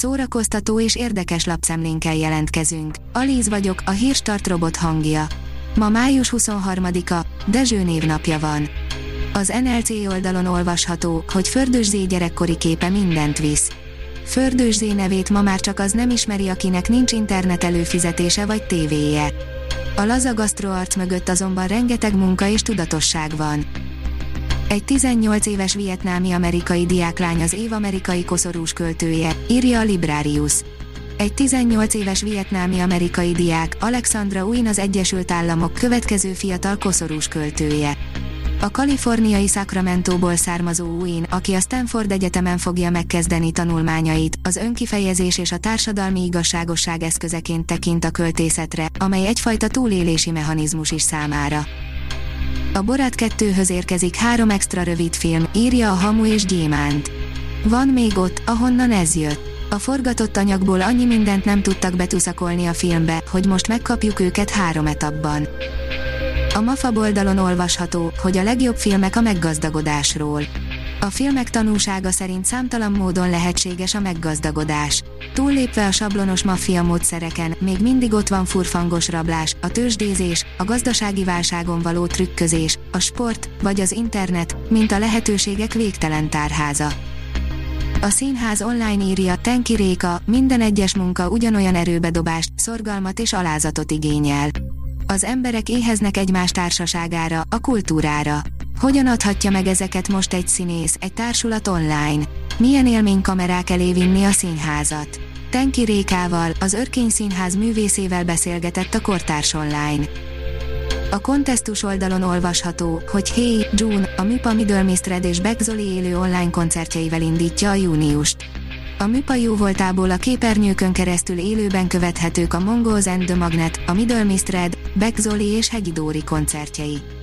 szórakoztató és érdekes lapszemlénkkel jelentkezünk. Alíz vagyok, a hírstart robot hangja. Ma május 23-a, Dezső névnapja van. Az NLC oldalon olvasható, hogy Fördős Zé gyerekkori képe mindent visz. Fördős nevét ma már csak az nem ismeri, akinek nincs internet előfizetése vagy tévéje. A laza arc mögött azonban rengeteg munka és tudatosság van. Egy 18 éves vietnámi amerikai diáklány az év amerikai koszorús költője, írja a Librarius. Egy 18 éves vietnámi amerikai diák, Alexandra Uin az Egyesült Államok következő fiatal koszorús költője. A kaliforniai Sacramento-ból származó Uin, aki a Stanford Egyetemen fogja megkezdeni tanulmányait, az önkifejezés és a társadalmi igazságosság eszközeként tekint a költészetre, amely egyfajta túlélési mechanizmus is számára. A Borat 2-höz érkezik három extra rövid film, írja a Hamu és Gyémánt. Van még ott, ahonnan ez jött. A forgatott anyagból annyi mindent nem tudtak betuszakolni a filmbe, hogy most megkapjuk őket három etapban. A MAFA oldalon olvasható, hogy a legjobb filmek a meggazdagodásról. A filmek tanúsága szerint számtalan módon lehetséges a meggazdagodás. Túllépve a sablonos maffia módszereken, még mindig ott van furfangos rablás, a tőzsdézés, a gazdasági válságon való trükközés, a sport, vagy az internet, mint a lehetőségek végtelen tárháza. A színház online írja, Tenki Réka, minden egyes munka ugyanolyan erőbedobást, szorgalmat és alázatot igényel. Az emberek éheznek egymás társaságára, a kultúrára. Hogyan adhatja meg ezeket most egy színész, egy társulat online? Milyen élmény kamerák elé vinni a színházat? Tenki Rékával, az Örkény Színház művészével beszélgetett a Kortárs Online. A kontesztus oldalon olvasható, hogy Hey, June, a Mipa Middlemistred és Beck élő online koncertjeivel indítja a júniust. A Mipa jó voltából a képernyőkön keresztül élőben követhetők a Mongols and the Magnet, a Middlemistred, Beck Zoli és Hegyi Dóri koncertjei.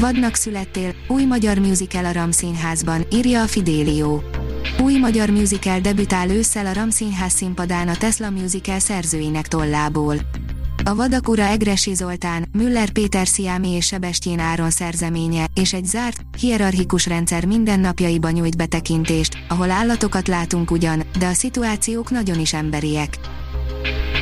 Vadnak születtél, új magyar musical a Ram Színházban, írja a Fidelio. Új magyar musical debütál ősszel a Ram Színház színpadán a Tesla Musical szerzőinek tollából. A Vadak ura Egresi Zoltán, Müller Péter Sziámi és Sebestyén Áron szerzeménye, és egy zárt, hierarchikus rendszer mindennapjaiba nyújt betekintést, ahol állatokat látunk ugyan, de a szituációk nagyon is emberiek.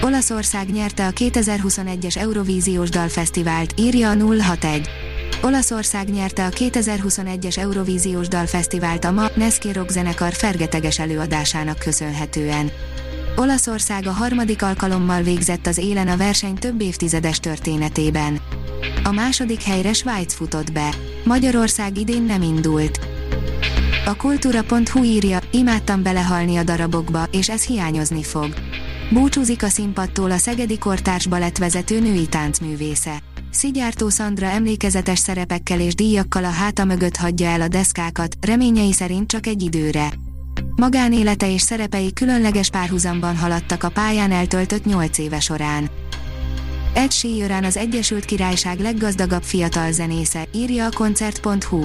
Olaszország nyerte a 2021-es Eurovíziós Dalfesztivált, írja a 061. Olaszország nyerte a 2021-es Eurovíziós Dalfesztivált a ma Neski Rock zenekar fergeteges előadásának köszönhetően. Olaszország a harmadik alkalommal végzett az élen a verseny több évtizedes történetében. A második helyre Svájc futott be. Magyarország idén nem indult. A kultúra.hu írja, imádtam belehalni a darabokba, és ez hiányozni fog. Búcsúzik a színpadtól a Szegedi Kortárs vezető női táncművésze. Szigyártó Szandra emlékezetes szerepekkel és díjakkal a háta mögött hagyja el a deszkákat, reményei szerint csak egy időre. Magánélete és szerepei különleges párhuzamban haladtak a pályán eltöltött 8 éve során. Ed Sheeran az Egyesült Királyság leggazdagabb fiatal zenésze, írja a koncert.hu.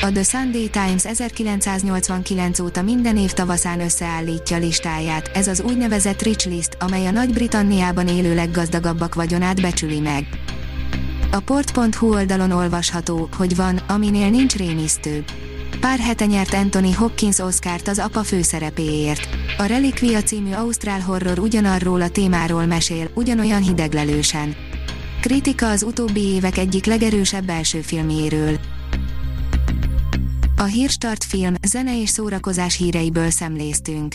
A The Sunday Times 1989 óta minden év tavaszán összeállítja listáját, ez az úgynevezett Rich List, amely a Nagy-Britanniában élő leggazdagabbak vagyonát becsüli meg. A port.hu oldalon olvasható, hogy van, aminél nincs rémisztőbb. Pár hete nyert Anthony Hopkins Oscárt az apa főszerepéért. A Relikvia című ausztrál horror ugyanarról a témáról mesél, ugyanolyan hideglelősen. Kritika az utóbbi évek egyik legerősebb belső filmjéről. A Hírstart film, zene és szórakozás híreiből szemléztünk.